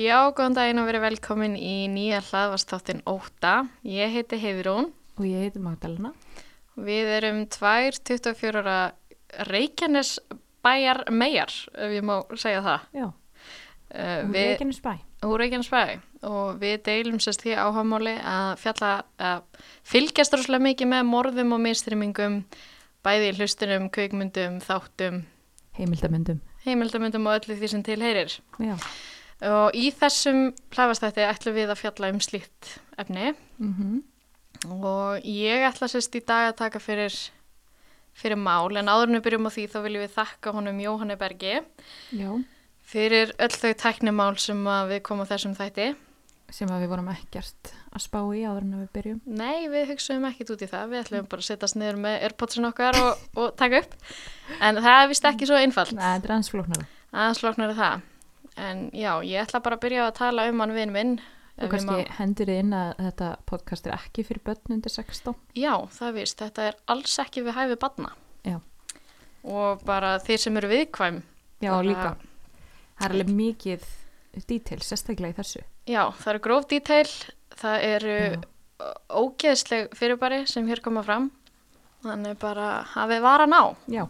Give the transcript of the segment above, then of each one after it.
Já, góðan daginn og verið velkomin í nýja hlaðvastáttin Óta. Ég heiti Heiðrún. Og ég heiti Magdalena. Við erum tvær 24 ára Reykjanes bæjar megar, ef ég má segja það. Já, Uh, um við, Reykjanes bæ. úr Reykjanes bæ og við deilum sérst því áhamáli að fjalla að fylgjast rosalega mikið með morðum og mistrymingum bæði í hlustunum, kveikmyndum, þáttum, Heimildamöndum. heimildamöndum og öllu því sem til heyrir. Já. Og í þessum hlaðvastætti ætlum við að fjalla um slíkt efni Mm og ég ætla sérst í dag að taka fyrir, fyrir mál en áður en við byrjum á því þá viljum við þakka honum Jóhanni Bergi Já. fyrir öll þau tæknimál sem við komum á þessum þætti. Sem að við vorum ekkert að spá í áður en við byrjum. Nei, við hugsaum ekkit út í það, við ætlum bara að setjast niður með airpodsin okkar og, og taka upp en það er vist ekki svo einfalt, Nei, þetta er aðeins flóknara. aðeins flóknar það. En já, ég ætla bara að byrja að tala um hann vinn minn. Og kannski má- hendur þið inn að þetta podcast er ekki fyrir börn undir 16. Já, það vist, þetta er alls ekki við hæfi badna. Já. Og bara þeir sem eru viðkvæm. Já, Bara- líka. Það er alveg mikið detail, sérstaklega í þessu. Já, það eru gróf detail, það eru Já. ógeðsleg fyrirbæri sem hér koma fram. Þannig bara hafið varan á. Já.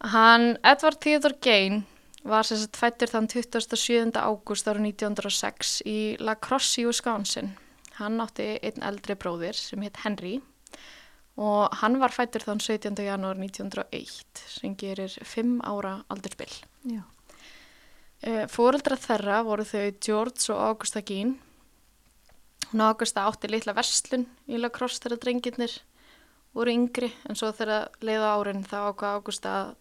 Hann, Edward Theodore Gain, var sem sagt fættur þann 27. ágúst ára 1906 í La Crosse í Wisconsin. Hann átti einn eldri bróðir sem hétt Henry og hann var fættur þann 17. janúar 1901 sem gerir 5 ára aldurspill. Já. Fóreldra þeirra voru þau George og Augusta Gein. Hún Augusta átti litla verslun í La Crosse þegar drengirnir voru yngri en svo þegar leiða árin þá ákvað Augusta að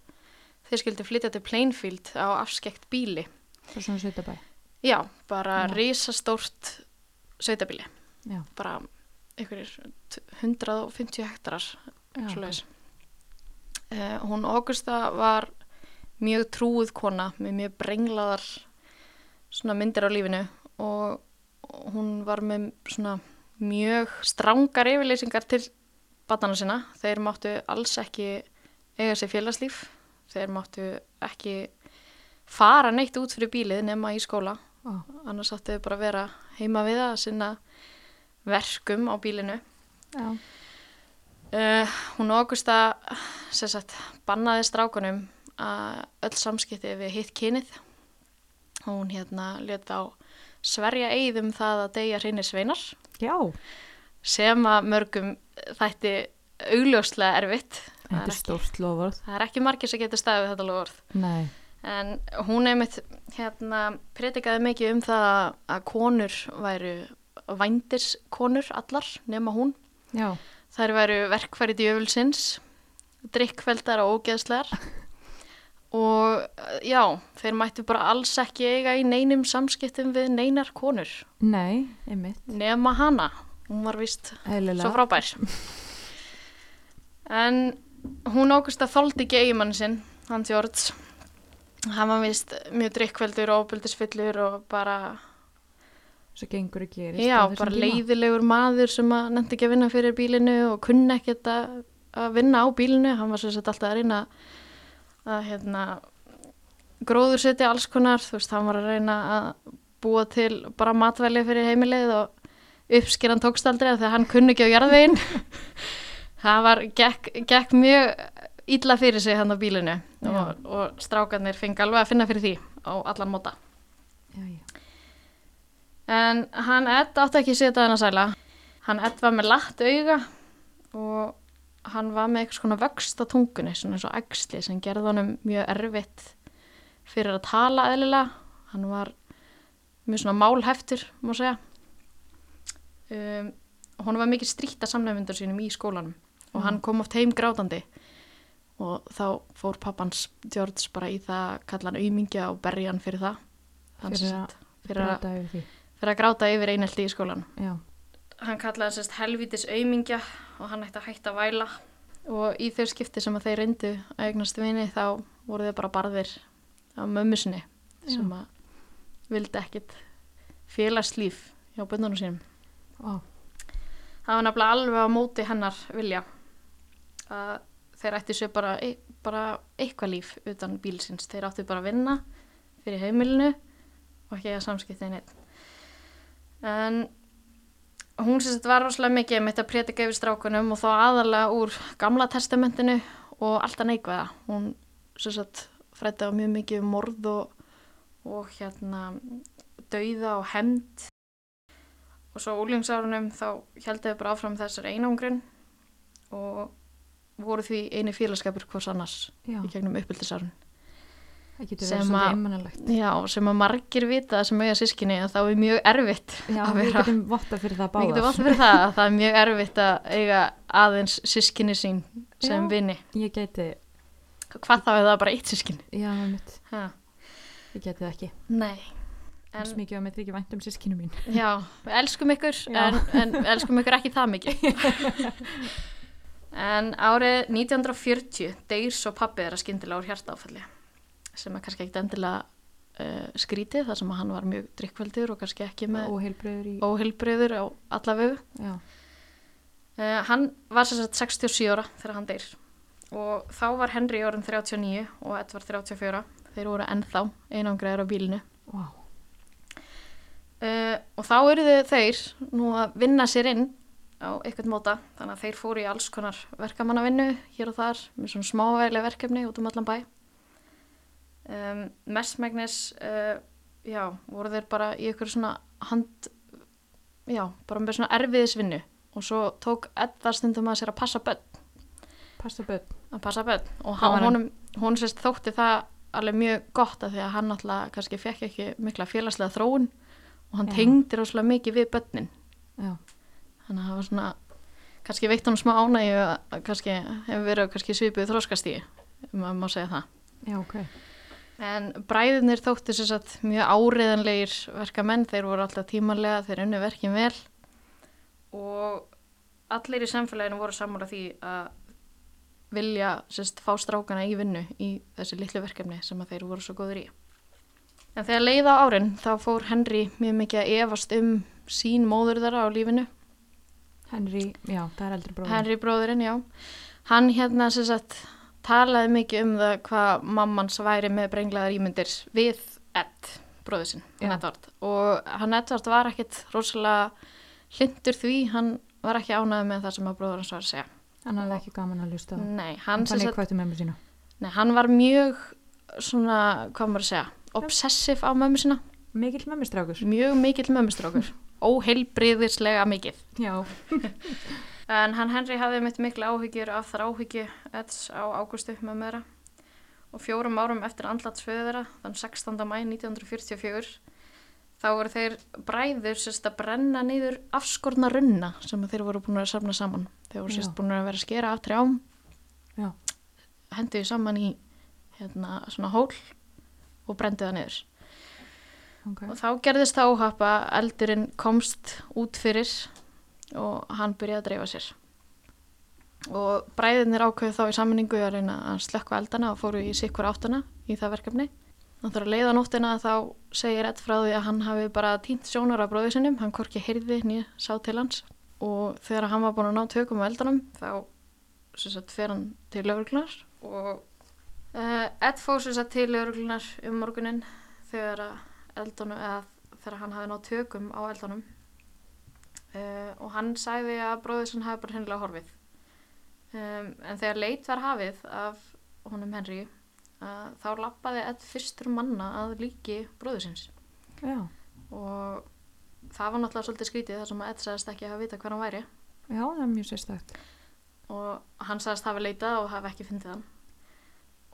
þeir skildi flytja til Plainfield á afskekt bíli. Það er svona sveitabæ. Já, bara Já. risastórt sveitabíli. Já. Bara einhverjir t- 150 hektarar, Já, svoleiðis. Uh, hún Augusta var mjög trúið kona með mjög brenglaðar myndir á lífinu og hún var með svona mjög strangar yfirleysingar til batana sinna. Þeir máttu alls ekki eiga sér félagslíf. Þeir máttu ekki fara neitt út fyrir bílið nema í skóla. Ó, Annars áttu þau bara að vera heima við að sinna verkum á bílinu. Já. Uh, hún Augusta sem sagt, bannaði strákunum að öll samskipti við hitt kynið og hún hérna let á sverja eigð um það að deyja hreinir sveinar Já. sem að mörgum þætti augljóslega erfitt Þetta er er stórt lofvörð. það er ekki margir sem getur staðið þetta lofvörð Nei. en hún einmitt hérna predikaði mikið um það að konur væru vændiskonur allar nema hún Já. Þær væru verkfæri djöfulsins, drikkveldar og ógeðslegar og já, þeir mættu bara alls ekki eiga í neinum samskiptum við neinar konur Nei, einmitt. nema hana. Hún var vist Eðlilega. svo frábær. En hún ákust að þóldi ekki eigimann sinn, hann George. Hann var vist mjög drikkveldur og óbyldisfyllur og bara, Svo gengur ekki gerist. já, bara leiðilegur maður sem að nefndi ekki að vinna fyrir bílinu og kunni ekkert að, að vinna á bílinu. Hann var svo sett alltaf að reyna að hérna, gróður setja alls konar, þú veist, hann var að reyna að búa til bara matvæli fyrir heimilið og uppskeran tókst aldrei af því að hann kunni ekki á jarðveginn. það var, gekk, gekk mjög illa fyrir sig hann á bílinu og, og strákarnir fengi alveg að finna fyrir því á allan móta. Já, já. En hann Ed átti ekki að setja hann að sæla. Hann Ed var með latt auga og hann var með eitthvað svona vöxt á tungunni, svona eins og æxli sem gerði honum mjög erfitt fyrir að tala eðlilega. Hann var mjög svona málheftur, má segja. Um, hún var mikið strýtt að samnefndur sínum í skólanum og hann kom oft heim grátandi og þá fór pappans George bara í það að kalla hann auðmingja og berja hann fyrir það. Hann Fyrir sagt- fyrir að Brjóta yfir því. fyrir að gráta yfir einelti í skólan. Já. Hann kallaði sérst helvítis aumingja og hann ætti að hætta að væla og í þau skipti sem að þeir reyndu að eignast vini þá voru þeir bara barðir af mömmu sinni sem að vildi ekkit félagslíf hjá bönnunum sínum. Ó, Það var nefnilega alveg á móti hennar vilja að þeir ætti sér bara, bara eitthvað líf utan bílsins. Þeir áttu bara að vinna fyrir heimilinu og ekki að samskipti neitt en hún sem sagt var rosalega mikið með þetta prétika yfir strákunum og þá aðalega úr gamla testamentinu og alltaf neikvæða hún sem sagt frætti á mjög mikið um morð og, og hérna dauða og hemd og svo úlingsárunum þá heldur við bara áfram þessar einangrun og voru því eini félagskapur hvers annars Já, í gegnum getur sem verið svolítið að- einmannalegt. Já, sem að margir vita sem eiga sískinni að þá er mjög erfitt Já, að við vera- getum votta fyrir það Við getum báðar. fyrir það að það er mjög erfitt að eiga aðeins sískinni sín sem Já. vini. Ég geti, Hvað þá er það bara eitt sískinni? já, ég geti það ekki. Nei. En mikið á mig þykir vænt um sískinu mín. já, við elskum ykkur en, en við elskum ykkur ekki það mikið. en árið 1940 deyr svo pappi þeirra skyndilega úr hjartaáfalli sem er kannski ekkit endilega uh, skrítið þar sem hann var mjög drikkveldur og kannski ekki með Óheilbröður í, óheilbreyður á alla vegu. já, Uh, hann var sagt 67 ára þegar hann deyr. Og þá var Henry orðin 39 og Edvard 34 þeir voru ennþá einangræður á bílinu vá, uh, og þá eruðu þeir nú að vinna sér inn á eitthvað móta. Þannig að þeir fóru í alls konar verkamannavinnu hér og þar með svona smávægileg verkefni út um allan bæ. Um, mestmægnis uh, já, voru þeir bara í eitthvað svona hand já, bara með svona erfiðisvinnu. Og svo tók Edvard stundum að sér að passa börn. Passa börn. að passa börn. Og hann, hún sérst þótti það alveg mjög gott að því að hann alltaf kannski fekk ekki mikla félagslega þróun. Og hann Já. tengdi rosalega mikið við börnin. Já, þannig að það var svona kannski veitt hann smá ánægju að kannski hefur verið kannski svipuð þróskastíi um að má segja það já, ok. en bræðinir þóttu sér satt mjög áriðanlegir verkamenn þeir voru alltaf tímanlega, þeir unnu verkin vel og allir í samfélaginu voru sammála því að vilja sérst fá strákana í vinnu í þessi litlu verkefni sem að þeir voru svo góður í. En þegar leiða á árin þá fór Henry mjög mikið að efast um sín móður þeirra á lífinu. Henry, já, það er eldri bróður. Henry bróðurinn, já. Hann hérna sem sagt talaði mikið um það hvað mammans væri með brenglaðar ímyndir við Ed, bróður sinn, Já. Edvard. Og hann Edvard var ekkit rosalega hlindur því, hann var ekki ánægð með það sem að bróður hans var að segja. Hann hafði ekki gaman að hlusta. Nei, hann, sem sagt, nei, hann var mjög svona, hvað maður að segja, obsessiv á mömmu sína. Mikill mömmistrákur. Mjög mikill mömmustrákur. Óheilbriðislega mikið. Já, En hann Henry hafði mitt mikla áhyggjur af þar áhyggju Eds á águstu með meðra og fjórum árum eftir andlatsföðu þeirra, þann 16. mæ 1944, þá voru þeir bræður sérst að brenna niður afskorna runna sem þeir voru búin að safna saman. Þeir voru sérst búin að vera að skera af trjám, já, henduði saman í hérna, svona hól og brendu það niður. Ok. Og þá gerðist það óhappa, eldurinn komst út fyrir og hann byrjaði að dreifa sér. Og bræðinir ákveðu þá í sammenningu að reyna að slökka eldana og fóru í sikkur áttuna í það verkefni. Þannig að leiða nóttina þá segir Ed frá því að hann hafi bara týnt sjónar af bróðið sinnum, hann korki heyrði nýja sá til hans og þegar hann var búin að ná tökum á eldanum þá sagt, fer hann til lögreglunar og uh, Ed sagt, til lögreglunar um morgunin þegar að eldunum eða þegar hann hafi náð tökum á eldunum. Uh, og hann sagði að bróðið sem hafi bara hennilega horfið. Um, en þegar leit var hafið af honum Henry uh, þá lappaði Ed fyrstur manna að líki bróðið sinns og það var náttúrulega svolítið skrítið þar sem að Ed sagðist ekki að hafa vita hver hann væri. Já, það er mjög sérstakt. og hann sagðist hafa leitað og hafa ekki fundið hann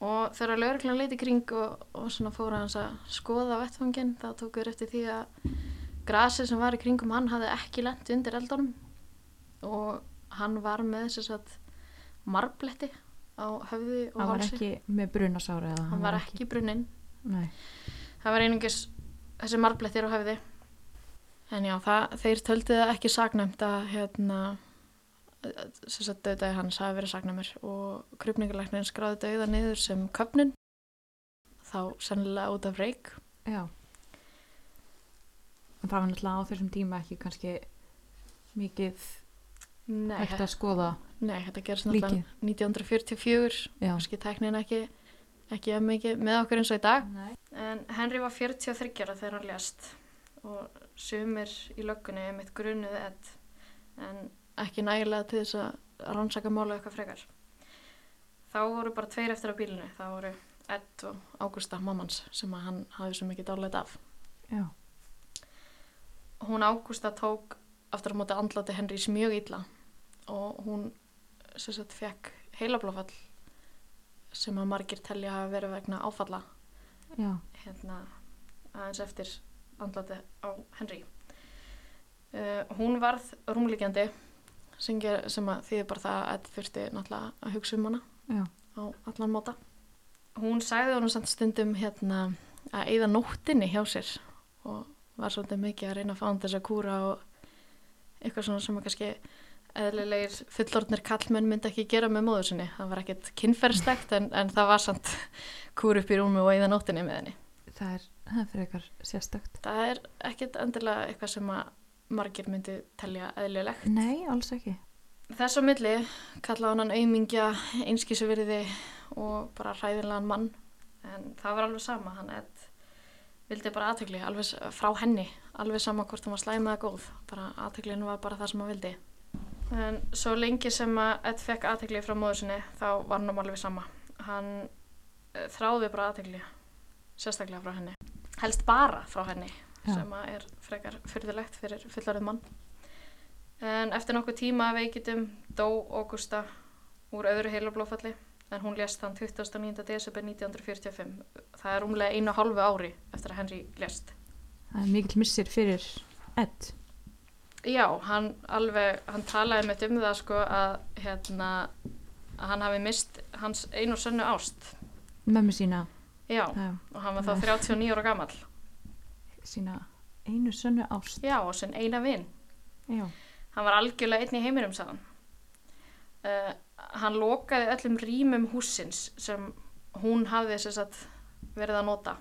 og þegar lögreglan leiti kring og, og svona fór hans að skoða vettfangin þá tókuður eftir því að grasið sem var í kringum hann hafði ekki lent undir eldunum. Og hann var með þess að marbletti á höfði og Hann var hálsi. ekki með brunasára eða? hann var ekki brunninn Nei, það var einungis þessi marblettir á höfði. En já, það, þeir töldu það ekki sagnæmt að hérna sem sagt döðdagi hans hafi verið sagnæmur og krupningalæknin skráði döða niður sem köpnun þá sennilega út af reik já. En það var náttúrulega á þessum tíma ekki kannski mikið hægt að skoða nei þetta gerist náttúrulega líkið. 1944 Já. kannski tæknin ekki ekki að mikið með okkur eins og í dag Nei. En Henry var 43 ára þegar hann lést og sumir í löggunni mitt grunuð Ed en ekki nægilega til þess að rannsaka mála eitthvað frekar. Þá voru bara tveir eftir á bílinu. Það voru Ed og Ágústa, mammans, sem að hann hafði svo mikið dálæt af. Já. Hún Ágústa tók aftur á móti andláti Henrys mjög illa og hún sagt fekk heilablófall sem að margir telja hafa verið vegna áfalla Já. hérna aðeins eftir andláti á Henry. Uh, hún varð rúmlíkjandi sem, ger, sem að þýði bara það að þurfti náttúrulega að hugsa um hana Já. á allan móta. Hún sagði honum samt stundum hérna að eyða nóttinni hjá sér og var svolítið mikið að reyna að fá hann þess að kúra og eitthvað svona sem að kannski eðlilegir fullorðnir kallmenn myndi ekki gera með móður sinni. Það var ekkert kynferðslegt en, en það var samt kúr upp í rúmi og eyða nóttinni með henni. Það er, það er fyrir eitthvað sérstakt. Það er ekkert endilega eitthvað sem að margir myndi telja eðlilegt. Nei, alls ekki. Þess á milli kallaði hann auðmingja, einskísuvirði og bara hræðinlegan mann. En það var alveg sama, hann Ed vildi bara aðtökli, alveg frá henni, alveg sama hvort hann var slæm eða góð. Bara aðtöklinu var bara það sem hann vildi. En svo lengi sem að Ed fekk aðtökli frá móður sinni, þá var hann alveg sama. Hann eh, þráði bara aðtökli, sérstaklega frá henni. Helst bara frá henni, Já. sem að er frekar fyrðulegt fyrir fullarið mann. En eftir nokkuð tíma af veikitum dó Augusta úr öðru heilablófalli en hún lést þann 29. desember 1945. Það er umlega einu og hálfu ári eftir að Henry lést. Það er mikill missir fyrir Ed. Já, hann alveg, hann talaði með um það sko að hérna að hann hafi mist hans einu og sönnu ást. Mömmu sína, Já, það, og hann var þá 39 ára gamall. Sína einu sönnu ást. Já, og sinn eina vinn. Hann var algjörlega einn í heiminum, sagðan. Uh, hann lokaði öllum rýmum húsins sem hún hafði sagt, verið að nota.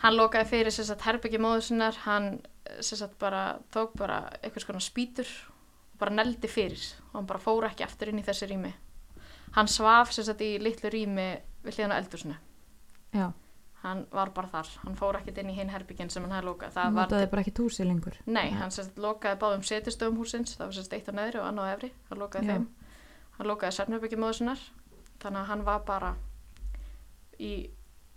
Hann lokaði fyrir sagt, herbyggi móður sinnar, hann eh, sagt, bara tók bara eitthvað skona spýtur og bara neldi fyrir og hann bara fór ekki aftur inn í þessi rými. Hann svaf í litlu rými við hliðan á eldursinu. Já. Hann var bara þar, hann fór ekkert inn í hinn herbyggin sem hann hafði lokað. Það notaði bara ekki túsi lengur. Nei, hann sérst lokaði báðum setustöfum húsins, það var sérst eitt á neðri og annað á efri, hann lokaði Já. þeim. Hann lokaði sérnörbyggi móður sinnar, þannig að hann var bara í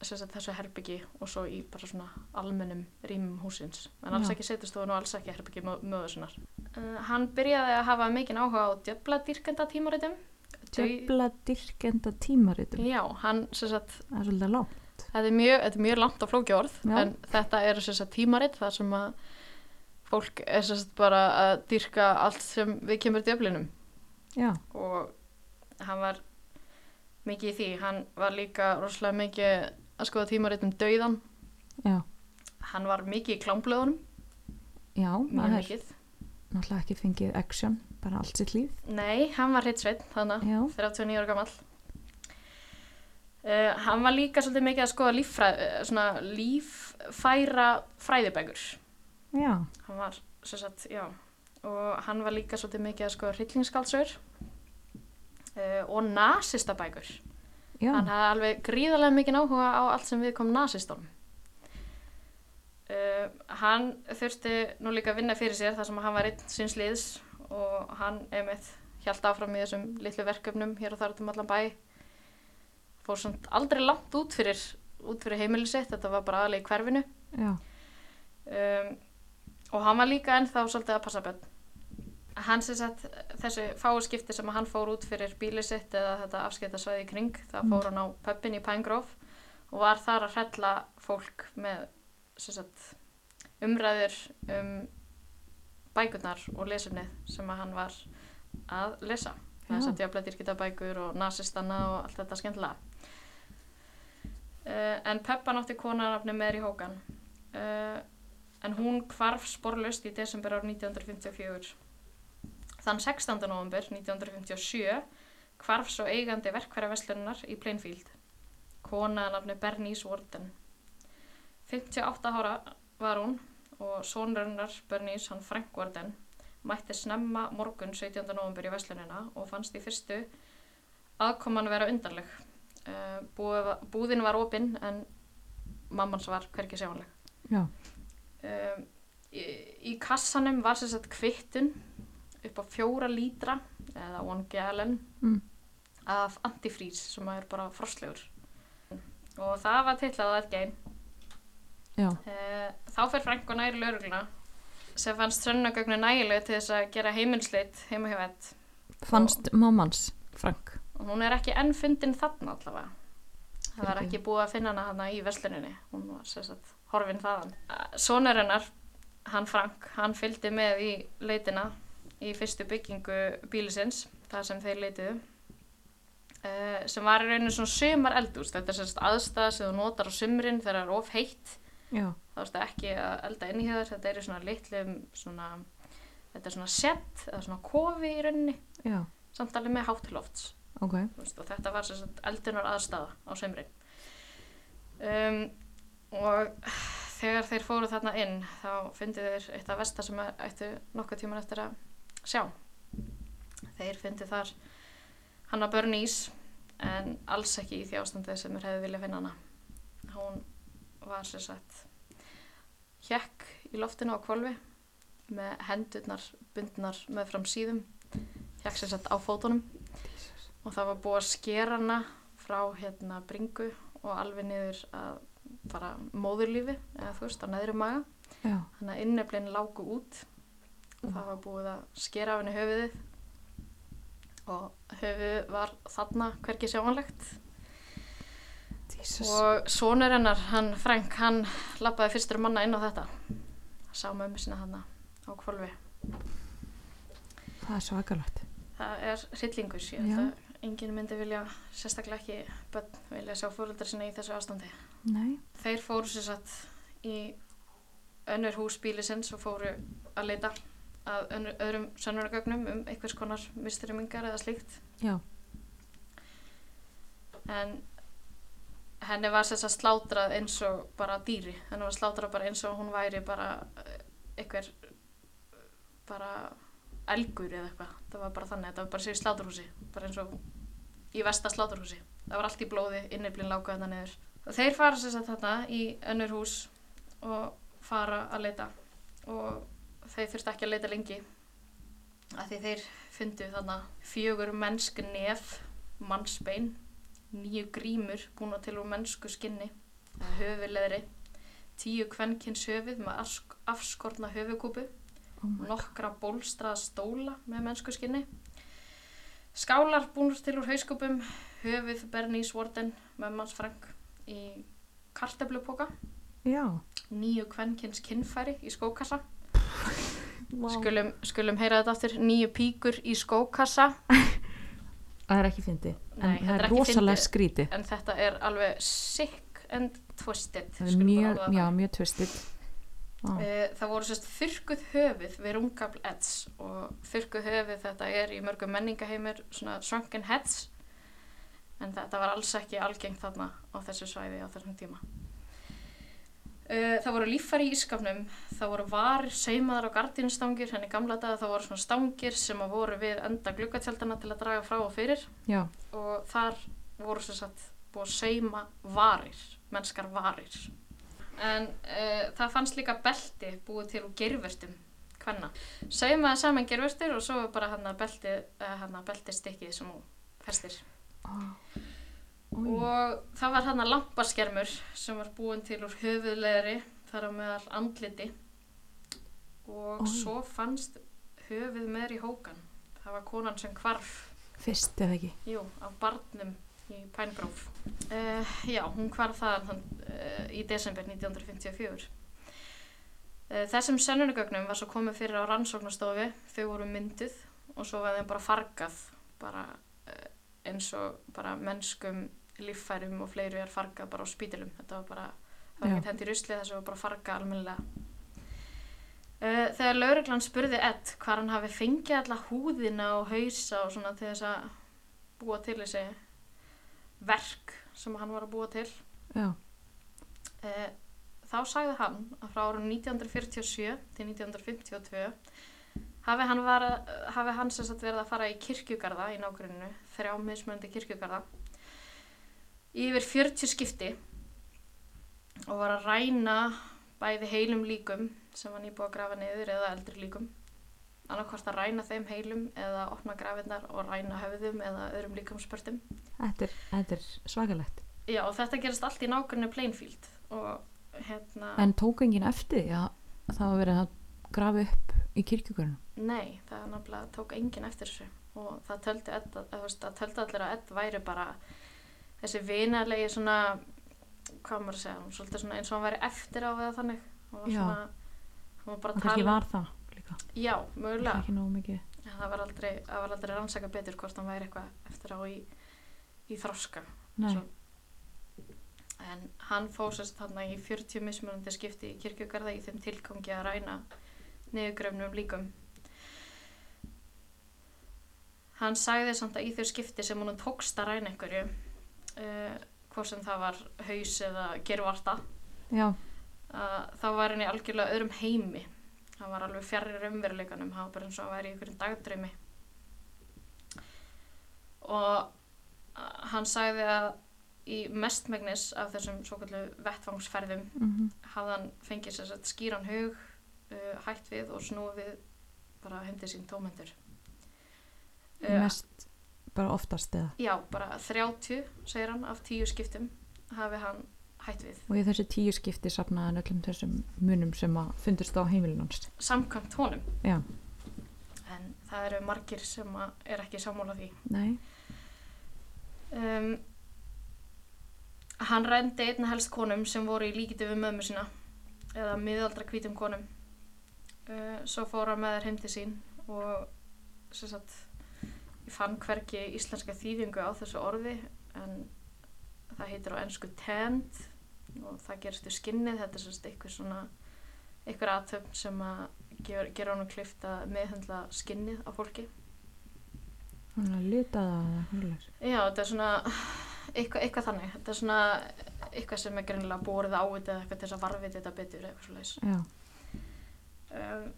sérst þessu herbyggi og svo í bara svona almennum rýmum húsins, en alls Já. ekki setustofun og alls ekki herbyggi mó- móður sinnar. Uh, hann byrjaði að hafa mikinn áhuga á djöfladýrkenda tímaritum. Djöfla dyrkenda tímaritum. Já, hann sérst Er. Þetta er mjög, þetta er mjög langt og flóki orð Já. en þetta eru sem sagt tímarit þar sem að fólk er sem sagt bara að dýrka allt sem við kemur djöflinum Já. og hann var mikið í því, hann var líka rosalega mikið að skoða tímarit um dauðan Já. hann var mikið í klámblöðunum Já, maður er mikið náttúrulega ekki fengið action, bara allt sitt líf. Nei, hann var hreitt þannig Já. 39 ára gamall uh, hann var líka svolítið mikið að skoða líffræð, uh, svona líffæra fræðibækur. Já. hann var sem sagt, já. Og hann var líka svolítið mikið að skoða hryllingskaldsögur uh, og nasistabækur. Já. hann hafði alveg gríðarlega mikið áhuga á allt sem við kom nasistónum uh, hann þurfti nú líka að vinna fyrir sér þar sem hann var einn síns liðs og hann einmitt hjælt áfram í þessum litlu verkefnum hér og þar út um allan bæ fór samt aldrei langt út fyrir, út fyrir heimili sitt, þetta var bara aðlega í hverfinu Já. um, og hann var líka ennþá svolítið að passa bönn hann sem sagt þessi fáu skipti sem hann fór út fyrir bílið sitt eða þetta afskiptasvæði í kring þá Mm. fór hann á pöppin í Pinegrove og var þar að hrella fólk með sagt, umræður um bækurnar og lesumnið sem hann var að lesa Já. þess að djöflættir geta bækur og nasistana og allt þetta skemmtilega uh, en Peppa nátti konarafni í hókan uh, en hún hvarf sporlaust í desember ár 1954 þann 16. november 1957 hvarf svo eigandi verkfæraverslunar í Plainfield kona að nafni Bernice Warden 58 ára var hún og sonrennar Bernice, hann Frank Warden mætti snemma morgun 17. november í verslunina og fannst í fyrstu aðkoman vera var- búðin var opinn en mammans var hvergi sjáanleg. Já. Um, í, í kassanum var sagt kvittun upp á fjóra lítra eða one gallon Mm. af antifrís sem er bara frostlegur og það var tillað að geim Já. uh, þá fer Frank og næri laurugluna sem fannst sönnagögnu nægileg til þess að gera heimilslit heima hjá vett Fannst mammans, Frank? Og hún er ekki enn fundin þarna allavega. Það var ekki búið að finna hana hana í versluninni. Hún var sagt horfin þaðan. Sonur hennar, hann Frank hann fylgdi með í leitina í fyrstu byggingu bílisins það sem þeir leitiðu uh, sem var í rauninu svona sumar eldús þetta er sagt aðstæða sem þú notar á sumrin þegar það er of heitt. Já. þá erstu ekki að elda inn í þér. Þetta er í svona litlum svona, þetta er svona sett eða svona kofi í rauninni. Já. samt alveg með hátt til lofts Ok. Þú veist, og þetta var eldunar aðstafa á sömrin um, og þegar þeir fóru þarna inn þá fyndi þeir eitt af vestar sem ættu nokkuð tíman eftir að sjá. Þeir fyndi þar Hanna Börnís en alls ekki í því ástandi sem þeir hefði viljað finna hana. Hún var sem sagt hjekk í loftinu á kvolfi með hendurnar bundnar með fram síðum hjekk sem sagt á fótunum og það var búið að skera hana frá hérna bringu og alveg niður að bara móðurlífi eða þú veist á neðri maga. Já. þannig að inneflin lágu út. Og það var búið að skera af henni höfuðið. Og höfuðið var þarna hvergi sjáanlegt. Jesus. og sonur hennar, hann Frank, hann lappaði fyrstur manna inn á þetta. Sá mömmu sinna þarna á kvolfi Það er svakalegt. það er held að enginn myndi vilja sérstaklega ekki börn vilja sjá fóröldar sinna í þessu ástandi Nei. þeir fóru sér satt í önnur hús bílisins og fóru að leita að önnur, öðrum sönnunargögnum um einhvers konar mistyrimingar eða slíkt Já. en henni var sér satt slátrað eins og bara dýri henni var slátrað bara eins og hún væri bara eh, einhver bara elgur eða eitthvað. Það var bara þannig, þetta var bara sér í sláturhúsi bara eins og í vesta sláturhúsi. Það var allt í blóði, inniblinn lágu þetta niður. Og þeir fara sér satt þarna í önnur hús og fara að leita. Og þeir þurfti ekki að leita lengi af því þeir fundu þarna fjögur mennsk nef mannsbein nýju grímur búin til úr mennsku skinni höfuleðri tíu kvenkins höfuð með afskorna höfukúpu Oh nokkra bólstraða stóla með mennsku skinni skálar búnur til úr hauskúpum höfuð Bernice Warden með manns Frank í kartöflupoka Já. nýju kvenkins kinnfæri í skókassa Wow. skulum, skulum heyra þetta aftur nýju píkur í skókassa Það er ekki fyndi. En það er rosalega skríti. en þetta er alveg sick and twisted er mjög, já, mjög twisted. Eh, Það voru sérst þurrkuð höfuð við rungabl eds og þurrkuð höfuð þetta er í mörgum menningaheimir svona shrunken heads en þetta var alls ekki algengt þarna á þessu svæði á þessum tíma. Eh, Það voru líffæri í ískapnum, það voru varir, saumaðar og gardínustangir, henni gamla daga það voru svona stangir sem að voru við enda gluggatjaldana til að draga frá og fyrir Já. og þar voru sagt búið að sauma varir, mennskar varir. En uh, það fannst líka belti búið til úr gervörstum hvenna. Saumaði saman gervörstir og svo bara hann að belti, hann að belti stikkið sem hún festir. Oh. Og það var hann að lampaskermur sem var búin til úr höfuðleðri þar á meðal andliti og Oj. svo fannst höfuð meður í hókan. Það var konan sem hvarf Fyrst eða ekki. Jú, af barnum í Pænegróf. Uh, já, hún hvarf það uh, í desember 1954. Uh, þessum sennunugögnum var svo komið fyrir á rannsóknastofi, þau voru mynduð og svo var þeim bara fargað, bara eins og bara mennskum líffærum og fleiru er fargað bara á spítilum. Þetta var bara, það var ekki hendi rusli þessu var bara fargað almennilega. Þegar lauruglan spurði Ed hvað hann hafi fengið alla húðina og hausa og svona til þess að búa til þessi verk sem hann var að búa til Já. uh, þá sagði hann að frá árum 1947 til 1952 hafi hann, var, hafi hann verið að fara í kirkjugarða í nágruninu, þrjá mismöndi kirkjugarða yfir 40 skipti og var að ræna bæði heilum líkum sem var nýbúið að grafa niður eða eldri líkum annarkvort að ræna þeim heilum eða opna grafinnar og ræna höfðum eða öðrum líkamspörtum Þetta er, þetta er svakalegt. Já, og þetta gerist allt í nákvæmni Plainfield og hérna En tók enginn eftir því að það var verið að grafa upp í kirkjugörnum? Nei, það náttúrulega tók enginn eftir þessu. Og það töldi, Ed, að, það töldi allir að Ed væri bara þessi vinalegi svona hvað maður að segja, svolítið svona eins og hann væri eftir á eða þannig. Og svona, hann var bara að tala var það líka. Já, mögulega. En það var aldrei, aldrei rannsaka betur hvort hann væri eitthvað eftir á í, í þroska. Svo- en hann fósast þarna í 40 mismunandi skipti í kirkjugarða í þeim tilgangi að ræna niðurgröfnum líkum hann sagði samt að í þau skipti sem hún tókst að ræna einhverju uh, hvort sem það var haus eða gervarta Já, þá var henni algjörlega öðrum heimi hann var alveg fjarrir raunveruleikanum hann var bara eins og hann væri í einhverjum dagdraumi. Og uh, hann sagði að í mestmegnis af þessum svo kallu vettvangsferðum mm hafði hann fengið sér satt skýran hug uh, hætt við og snúið við bara heimdi sín tómendur mest bara oftast eða. já, bara 30 segir hann af 10 skiptum hafi hann hætt við. Og í þessi tíu skipti safnaði hann öllum þessum munum sem að fundust á heimilin hans. samkvæmt honum? Já, en það eru margir sem er ekki sammála því. Nei. um, hann rændi einna helst konum sem voru í líkiti við mömmu sína eða miðaldra hvítum konum. Uh, svo fór hann með þær heim til sín og sem sagt ég fann hvergi íslenska þýðingu á þessu orði en það heitir á ennsku tend og það gerist í skinnið þetta er sagt eitthvað svona eitthvað aðtöfn sem að ger, gera honum klift að meðhundla skinnið á fólki. Hann er að lita það eða hverjulegs. Já, þetta er svona eitthvað, eitthvað þannig, þetta er svona eitthvað sem er greinilega borið á þetta eða eitthvað til þess að varfið þetta betur eða eitthvað svo leis Já, um,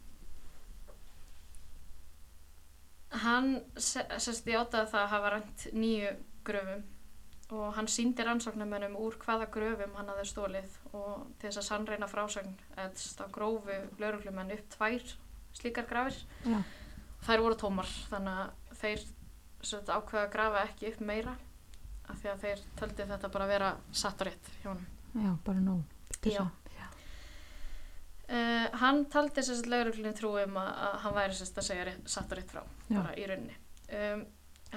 Hann sérst játaði það að hafa rænt nýju gröfum og hann síndi rannsóknarmönnum úr hvaða gröfum hann hafði stólið og þess að sannreina frásagn eða þá grófu lauruglumenn upp tvær slíkar grafir já, þær voru tómar þannig að þeir sagt, ákveða að grafa ekki upp meira af því að þeir töldu þetta bara að vera satt og rétt hjá honum. já, bara. Til Já. að- Uh, hann taldi að lauruglunni trúum að, að hann væri sérst að segja rétt, satt og rétt frá Já. bara í rauninni. Um,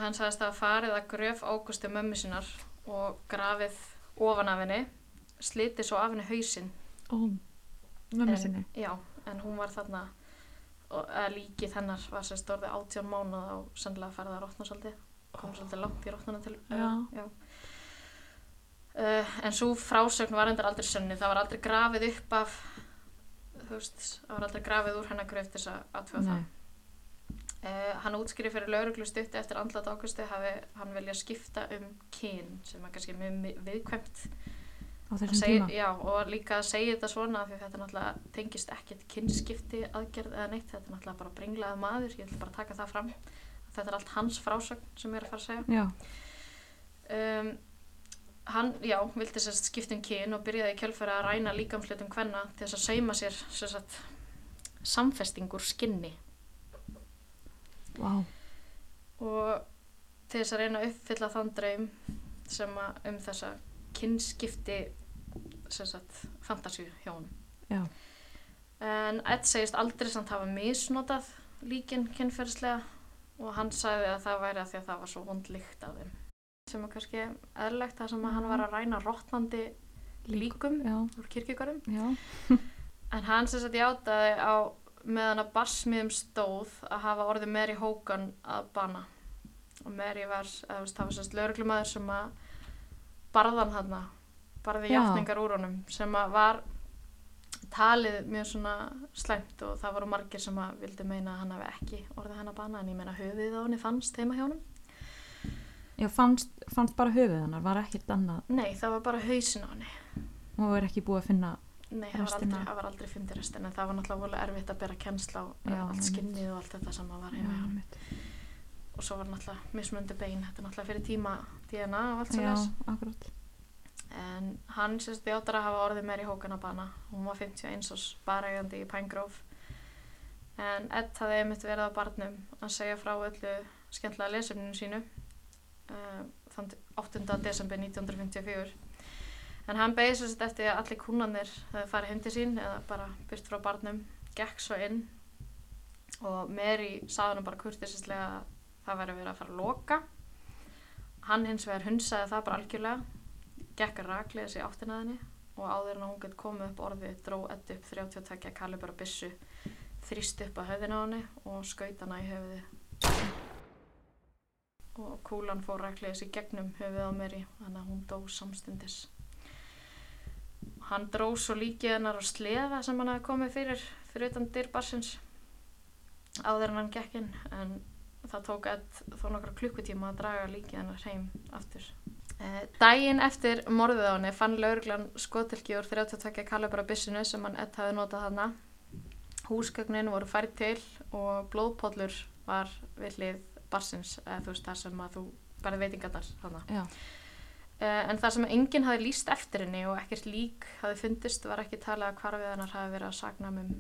hann sagðist að farið að gröf águstu mömmu sinnar og grafið ofan af henni sliti svo af henni hausinn Ó, mömmu sinni. Já, en hún var þarna líkið hennar var sérst orðið átján mánuð og sannlega farið að rotna svolítið kom svolítið langt í rotnuna til Já. já. Uh, en svo frásögn var endur aldrei sönni það var aldrei grafið upp af þú veist, það var aldrei grafið úr hennar gröf til þess að atfjóða það uh, hann útskýri fyrir lauruglu stutti eftir andlat águsti hafi hann vilja skipta um kyn sem er kannski mjög viðkvæmt. Á þessum segja, tíma. já, og líka að segja þetta svona því þetta náttúrulega tengist ekkert kynskipti aðgerð eða neitt, þetta er náttúrulega bara brenglaði maður, ég ætla bara að taka það fram. Þetta er allt hans frásögn sem ég er að fara að segja. Já, um, hann, já, vildi sérst skipta um kyn og byrjaði í kjölfæri að ræna líkamslutum hvenna til þess að sauma sér sérst samfesting úr skinni vá, og til þess að reyna að uppfylla þann draum sem að um þessa kynskipti sérst fantasíu hjá honum. Já, En Ed segist aldrei samt hafa misnotað líkin kynferðislega og hann sagði að það væri að því að það var svo vond lykt af þeim. Sem er kannski eðlilegt það sem að hann var að ræna rótnandi líkum já, úr kirkjögarum. já, En hann sem sagt játaði á meðan að barsmiðum stóð að hafa orðið Mary Hogan að bana. Og Mary var, það var sérst lauruglumæður sem að barðan hann, barði Já. játningar úr honum sem að var talið mjög svona slæmt og það voru margir sem að vildi meina að hann hafi ekki orðið hann að bana en ég meina höfuðið á henni fannst heima hjá honum. já, fannst, fannst bara höfuð hennar, var ekkert annað Nei, það var bara hausin á henni. og er ekki búið að finna, Nei, það var aldrei, það var aldrei fundið restin en það var náttúrulega voru erfitt að bera kennsla á Já, allt skinnið og allt þetta sem að var já, og svo var náttúrulega mismunandi bein þetta er náttúrulega fyrir tíma DNA og allt svo já, les akkurat, En hann sérst þjóttar að hafa orðið meir í hókana bana. Hún var 51 árs barægandi í Pine Grove. En Ed hafði einmitt verið á barnum að segja frá öllu skemmtilega lesefninu sínu uh, þann 8. desember 1954. En hann beigði sérst eftir að allir kúnanir farið heim til sín eða bara byrst frá barnum, gekk svo inn og Mary sagði hann bara kurtisislega að það væri verið að fara að loka. Hann hins vegar hunsaði það bara algjörlega gekk að raklega sér áttinaðinni og áður en hún gett komið upp orðið dró Ed upp 32 kalibara bissu þrýst upp að höfðina á henni og skaut hana í höfuði og kúlan fór raklega sér gegnum höfuð á Mary þannig að hún dó samstundis hann dró svo líkið hennar á sleða sem hann hafi komið fyrir fyrir utan dyrbarsins áður en hann gekk inn en það tók Ed þó nokkra klukkutíma að draga líkið hennar heim aftur Eh, Dægin eftir morðið á henni fann lauruglan skotilki úr 32 kalibra bissinu sem hann ett hafi notað hana. Húsgögnin voru færið til og blóðpóllur var við hlið barsins, eða þú veist það sem að þú berði veitingarnar hana. Eh, En það sem enginn hafi líst eftir henni og ekkert lík hafi fundist var ekki talað að hvarfið hennar hafi verið að sagna um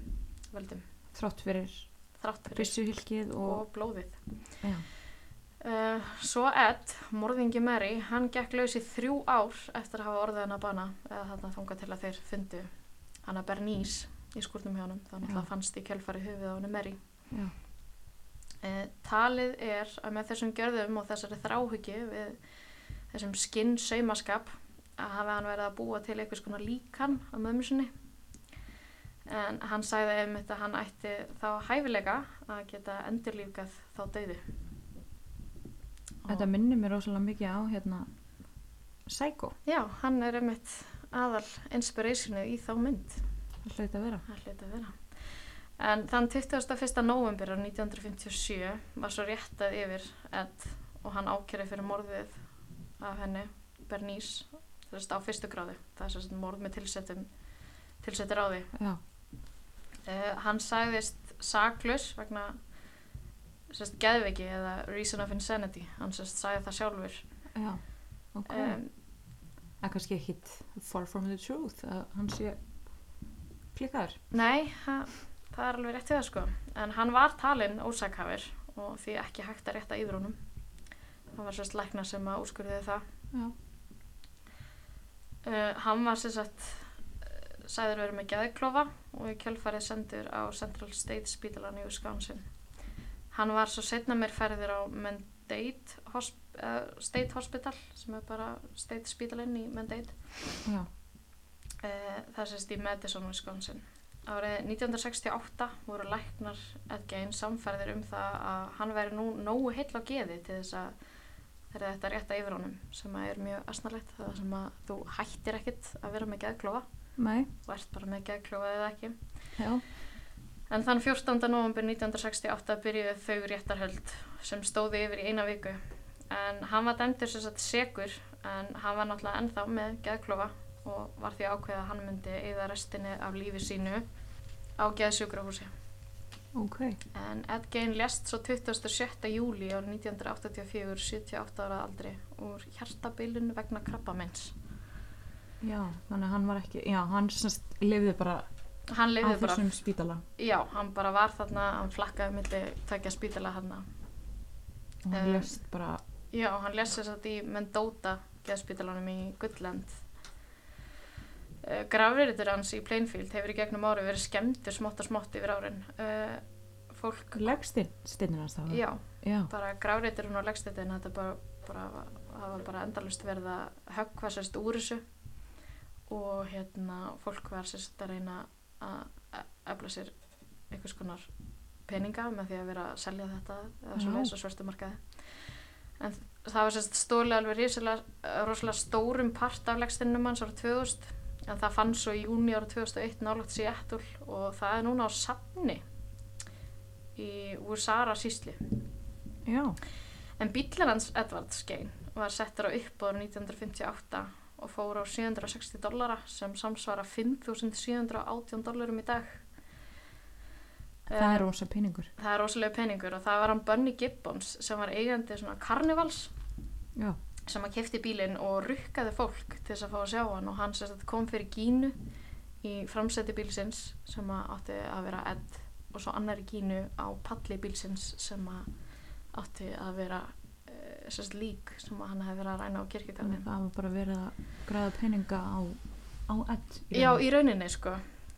völdum. Þrátt fyrir Þrátt fyrir byssuhylkið og, og blóðið. já, Uh, svo Ed, morðingi Mary, hann gekk laus í þrjú ár eftir að hafa orðið hann að bana eða þarna þangað til að þeir fundu hann að Bernice í skúrnum hjá hann þannig að það fannst í kjölfari höfuð á hann Mary. Uh, talið er að með þessum gjörðum og þessari þráhyggju við þessum skinn saumaskap að hafa hann verið að búa til einhvers konar líkan á mömmu sinni en hann sagði einmitt að hann ætti þá hæfileika að geta endurlífgað þá dauðu þetta minnir mér rosalega mikið á hérna Psycho, Já, hann er einmitt aðal inspirationið í þá mynd. það hlaut að vera Það hljóti að vera. En þann 21. november 1957 var svo réttað yfir Ed og hann ákjærið fyrir morðið af henni, Bernice, þú veist á fyrstu gráði. Það er svo morð með tilsettum, tilsettir á því. Uh, hann sagðist saklaus vegna sérst, geðveiki eða reason of insanity. Hann sérst sagði það sjálfur. já, ok Um, en kannski ekkit far from the truth að hann sé klikkaður Nei, ha, það er alveg rétt við það sko. En hann var talinn ósakhafir og því ekki hægt að rétta honum. Það var sérst lækna sem að úrskurðiði það. já, Uh, hann var sérst að sæður verið með geðklofa og í kjölfarið sendur á Central State Spítalan í Wisconsin. Hann var svo setna mér ferðir á Mendate hosp uh, State Hospital sem er bara State Spítalinn í Mendate. Uh, það sést í Madison, Wisconsin. Árið 1968 voru læknar Edgein samferðir um það að hann væri nú nógu heill á geði til þess að þeirra þetta rétta yfir honum sem að er mjög asnalegt það sem að þú hættir ekkit að vera með geðklofa. Nei, þú ert bara með geðklofa eða ekki. Já, en þann 14. november 1968 byrjuðu þau réttarhöld sem stóði yfir í eina viku. En hann var dæmdur sem sagt segur en hann var náttúrulega ennþá með geðklofa og var því ákveðið að hann myndi eða restinni af lífi sínu á geðsjúkrahúsi ok en Ed Gein lest svo 27. júli árið 1984 78 ára aldri úr hjartabilun vegna krabbamenns já, þannig að hann var ekki já, hann lifði bara hann á þessum spítala já, hann bara var þarna hann flakkaði milli tvekja spítala hann og hann Um, lest bara Já, hann lesi þess að í Mendota geðspítalanum í Gullend. Uh, Grafriður hans í Plainfield hefur í gegnum ári verið skemmtur smátt og smátt yfir árin. Uh, fólk, leggstinn stinnir hans það já, já, bara grafriðurinn og leggstættin, þetta bara, bara, var bara endalust verið að höggva sérst úr þessu. Og hérna fólk var sérst að reyna að efla sér einhvers konar peninga með því að vera að selja þetta eða svo Já. leys á svörstumarkaði en það var sérst stólega alveg rosalega stórum part af leggstinnum hans ára 2000 en það fann svo í júni ára 2001 nálagt Seattle og það er núna á safni í Wursara sísli já, En bíllinn hans Edvard Skein var settur á uppbóður 1958 og fór á 760 dollara sem samsvara 5.718 dollarum í dag. það Eh, er rosa peningur. það er rosalega peningur og það var hann Bunny Gibbons sem var eigandi svona karnivals já, sem að kefti bílinn og rukkaði fólk til þess að fá að sjá hann. Og hann sagt kom fyrir gínu í framseti bílsins sem að átti að vera Ed og svo annari gínu á palli bílsins sem að átti að vera sem sagt lík sem að hann hefði verið að ræna á að það var bara verið að græða peninga á, á edd. Já, í rauninni sko.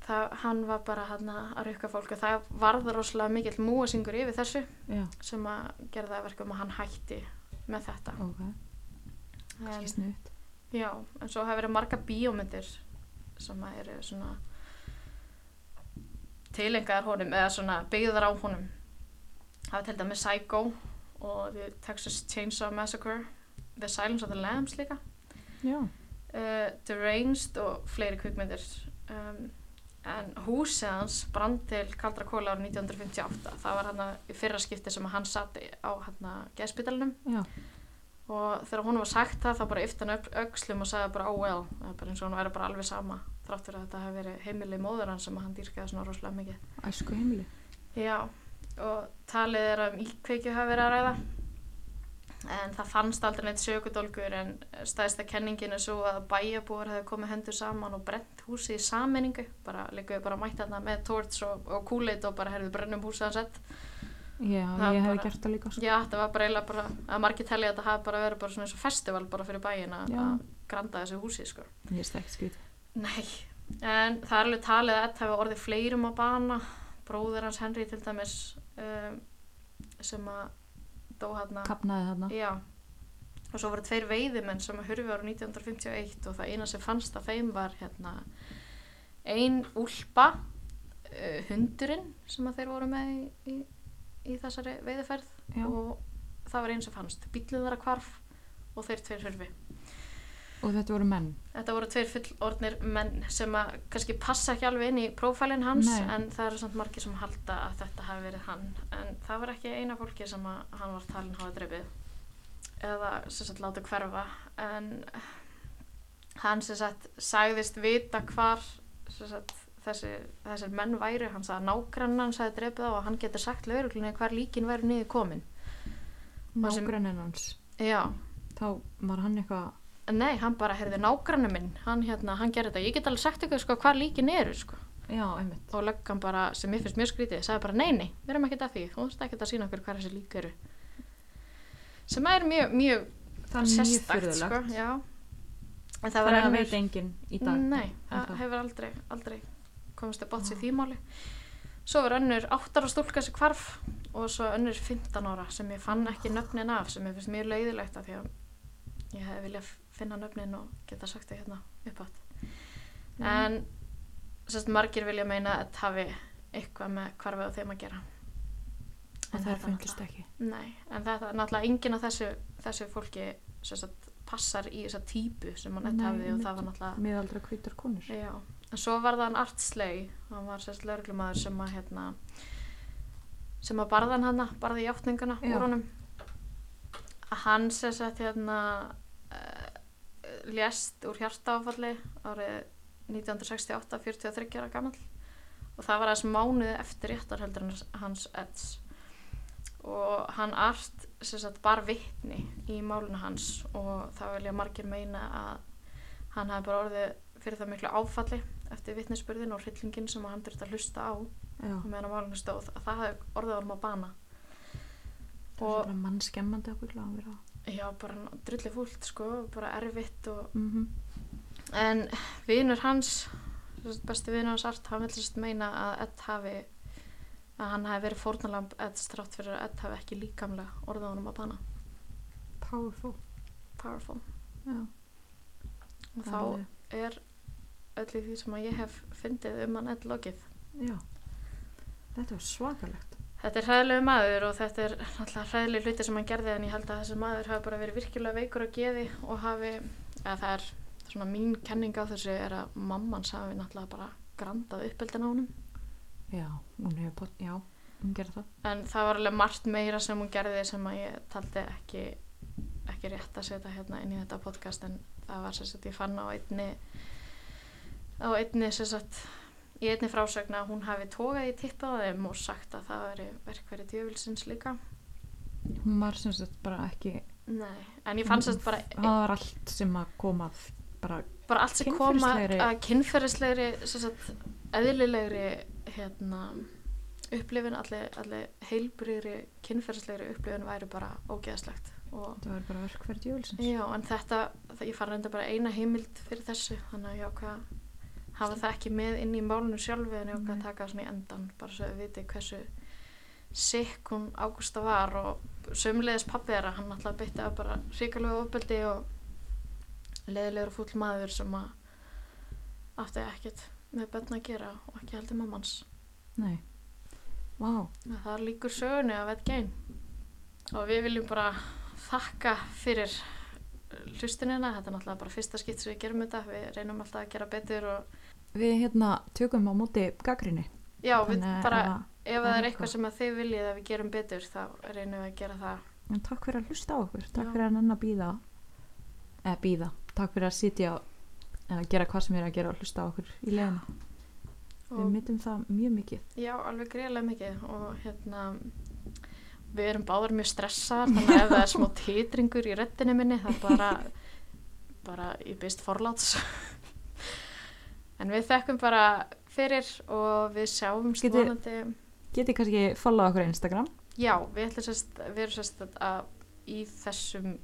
Það, hann var bara hann að rukka fólk og það varð rosalega mikill múasingur yfir þessu Já, sem að að verkum að hann hætti með þetta. Ok. En. Já, en svo hafa verið marga bíómyndir sem að eru svona tilengaðar honum eða svona byggðar á honum. Hafa til dæmis Psycho og The Texas Chainsaw Massacre The Silence of the Lambs líka. Uh, Deranged og fleiri kvikmyndir. Um, en húsið hans brann til kaldra kóla árið 1958 það var hann í fyrra skipti sem að hann satt á hann að geðspítalunum Já. Og þegar hún var sagt það þá bara yfti hann öxlum og sagði bara oh well. Það er bara eins og hann væri bara alveg sama þrátt fyrir að þetta hefði verið heimilið móður hans sem að hann dýrkaði svona rosalega mikið. Æsku heimili. já og talið er að um íkveikju hafi verið að ræða en það fannst aldrei neitt sökudólgur en stæðsta kenningin er svo að bæjabúar hefði komið hendur saman og brent húsið í sammenningu bara líkuðu bara mætt þarna með torts og, og kúleit og bara herðu brennum húsið hans sett Já, Það ég hef bara- gert það líka. Sko. Já, þetta var bara eiginlega bara, að margir telja að þetta hafi bara verið bara svona eins og festival bara fyrir bæin að granda þessu húsi, sko. Ég veist ekki skrítið. Nei, en það er alveg talið að þetta hefur orðið fleirum að bana, bróður hans Henry til dæmis, um, sem að dó hérna, Kapnaði þarna. já, og svo voru tveir veiðimenn sem að hurfi ára 1951 og það eina sem fannst að þeim var hérna ein úlpa, uh, hundurinn sem að þeir voru með í, í, í þessari veiðiferð Já. og það var einn sem fannst bílinn þeirra hvarf og þeir tveir hurfi Og þetta voru menn. þetta voru tveir fullorðnir menn sem að kannski passa ekki alveg inn í prófælinn hans Nei. en það eru samt margir sem halda að þetta hafi verið hann en það var ekki eina fólki sem að hann var talin hafa dreifið eða sem sagt láta hverfa en hann sem sagt sagðist vita hvar sem sagt þessi, þessir menn væri hann sagði að nágrann hans hafi dreifið á og hann getur sagt lauruglunni hvar líkin væri niður komin Nágranninn hans. já Þá var hann eitthvað, Nei, hann bara, heyrði nágrannu minn, hann, hérna, hann gerði þetta. Ég get alveg sagt ykkur sko hvar líkin eru, sko. já, einmitt. Og löggan bara, sem ég finnst mjög skrítið, sagði bara, nei, nei, við erum ekkert að því. Þú veist ekkert að sína okkur hvar þessi lík eru. Sem er mjög, mjög er sérstakt, sko. Já. En það Það var að veit enginn í dag. Nei, það? hefur aldrei, aldrei komist að bóts í því máli. Svo var önnur 8 ára stúlka sem hvarf og svo önnur 15 ára sem ég fann ekki nöfnin af sem ég finnst mjög leiðilegt af því að ég hefði viljað finna nöfnin og geta sagt þau hérna upp átt. Mm. En sérst, margir vilja meina að þetta hafi eitthvað með hvarfið á þeim að gera. Og En það þetta náttúrulega- ekki. Nei, en þetta náttúrulega enginn af þessu, þessu fólki sérst, passar í þessa típu sem hann Nei, hafði og það var náttúrulega Miðaldra hvítar konur. Já, en svo var það hann Art Slay, hann var sérst lauruglumadur sem að hérna, sem að barðan hana, barði játninguna Já. úr honum. Hann sérst hérna uh, lést úr hjartaáfalli árið 1968, 43 ára gamall og það var aðeins mánuði eftir réttarheldur hans- hans Eds og hann Art sagt bar vitni í málinu hans og það vilja margir meina að hann hafi bara orðið fyrir það miklu áfalli eftir vitnisspurðin og hryllingin sem hann þurfti að hlusta á Já. meðan á málinu stóð að það hafi orðið orðum að bana Það er Og- bara mannskemmandi okkur að vera. já bara drulli fúlt sko bara erfitt og Mm en vinur hans besti vinur hans Art hann vil meina að Ed hafi að hann hafi verið fórnalamb Ed strátt fyrir að Ed hafi ekki líkamlega orðið honum að bana Powerful. powerful Já. og þá er öll í því sem að ég hef fyndið um hann Ed lokið Já. Þetta var svakalegt. Þetta er hræðilegu maður og þetta er náttúrulega hræðilegu hluti sem hann gerði en ég held að þessi maður hafi bara verið virkilega veikur á geði og hafi, eða það er svona mín kenning á þessu er að mammans hafi náttúrulega bara grandað uppeldin á honum Já, hún hefur bótt, já, hún gerði það. en það var alveg margt meira sem hún gerði sem að ég taldi ekki ekki rétt að setja hérna inn í þetta podcast en það var sagt ég fann á einni á einni sem sagt í einni frásögn að hún hafi tókað í þeim og sagt að það veri verkverði djöfilsins líka. Hún var sem sagt bara ekki Nei, en ég fann sérst bara, það var allt sem að komað bara, bara allt sem koma Kynferðislegri- að kynferðislegri, sérst, eðlilegri, hérna, upplifin, allir, allir heilbrýri kynferðislegri upplifin væri bara ógeðslegt og það var bara verkverð djúvilsins Já, en þetta, það, ég fann reynda bara eina heimild fyrir þessu, þannig að ég ákvað hafa það ekki með inn í málinu sjálfi en ég ákvað að taka það svona í endan bara svo við viti hversu sikk hún Ágústa var og sömulegis pappi þeirra, hann alltaf bytti að bara ríkalegu ofbeldi og leðilegur og fúll maður sem að átti ekkert með börn að gera og ekki heldur mammans. Nei, vá, það er líkur sögunni af Ed Gein. Og við viljum bara þakka fyrir hlustunina, þetta er náttúrulega bara fyrsta skipt sem við gerum þetta, við reynum alltaf að gera betur og við hérna tökum á móti gaggrinni já, við Þannig bara, að- ef það er eitthvað. sem að þið viljið að við gerum betur, þá reynum við að gera það. En takk fyrir að hlusta á okkur. Takk Já. fyrir að nenn að býða eða býða, takk fyrir að sitja eða gera hvað sem er að gera og hlusta á okkur í leiðinu, við myndum það mjög mikið. Já, alveg greiðlega mikið. Og hérna við erum báðar mjög stressaðar þannig að ef það er smá titringur í röddinni minni það er bara bara ég byrst forláts en við þekkum bara fyrir og við sjáum vonandi. getið kannski follow okkur á Instagram. Já, við ætlum sérst við erum sérst að í þessum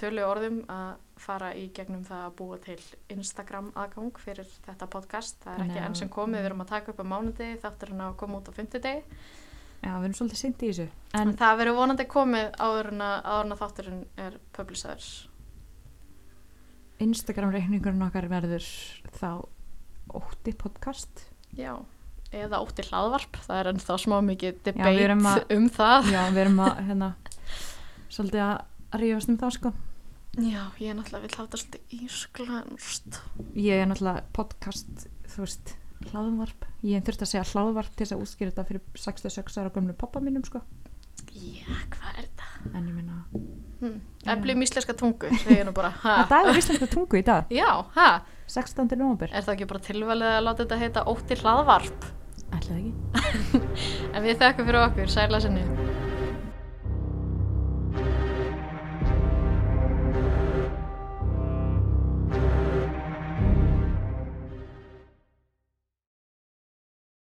tölu orðum að fara í gegnum það að búa til Instagram aðgang fyrir þetta podcast. Það er ekki enn sem komið, við erum að taka upp á mánudegi þáttur hann að koma út á fimmtudegi. Já, við erum svolítið seint í þessu. En en það verður vonandi komið áður en að, áður en að þátturinn er publisaður. Instagram reikningurinn okkar verður þá ótti podcast Já, eða ótti hlaðvarp, það er ennþá smá mikið debate að- um það. já, við erum að hérna svolítið að rífast um það sko Já, ég er náttúrulega vil hafa þetta svolítið ísklænst. ég er náttúrulega podcast þú veist, hlaðvarp ég þurfti að segja hlaðvarp til þess að útskýra þetta fyrir 66 ára gömlu pappa mínum sko Já, hvað er þetta? en ég minna, Hm. Eflum íslenska tungu, það er íslenska tungu í dag Já, ha? 16. november, Er það ekki bara tilvalið að láta þetta heita ótti hlaðvarp? ætlaði ekki En við þekkum fyrir okkur, sæla sinni.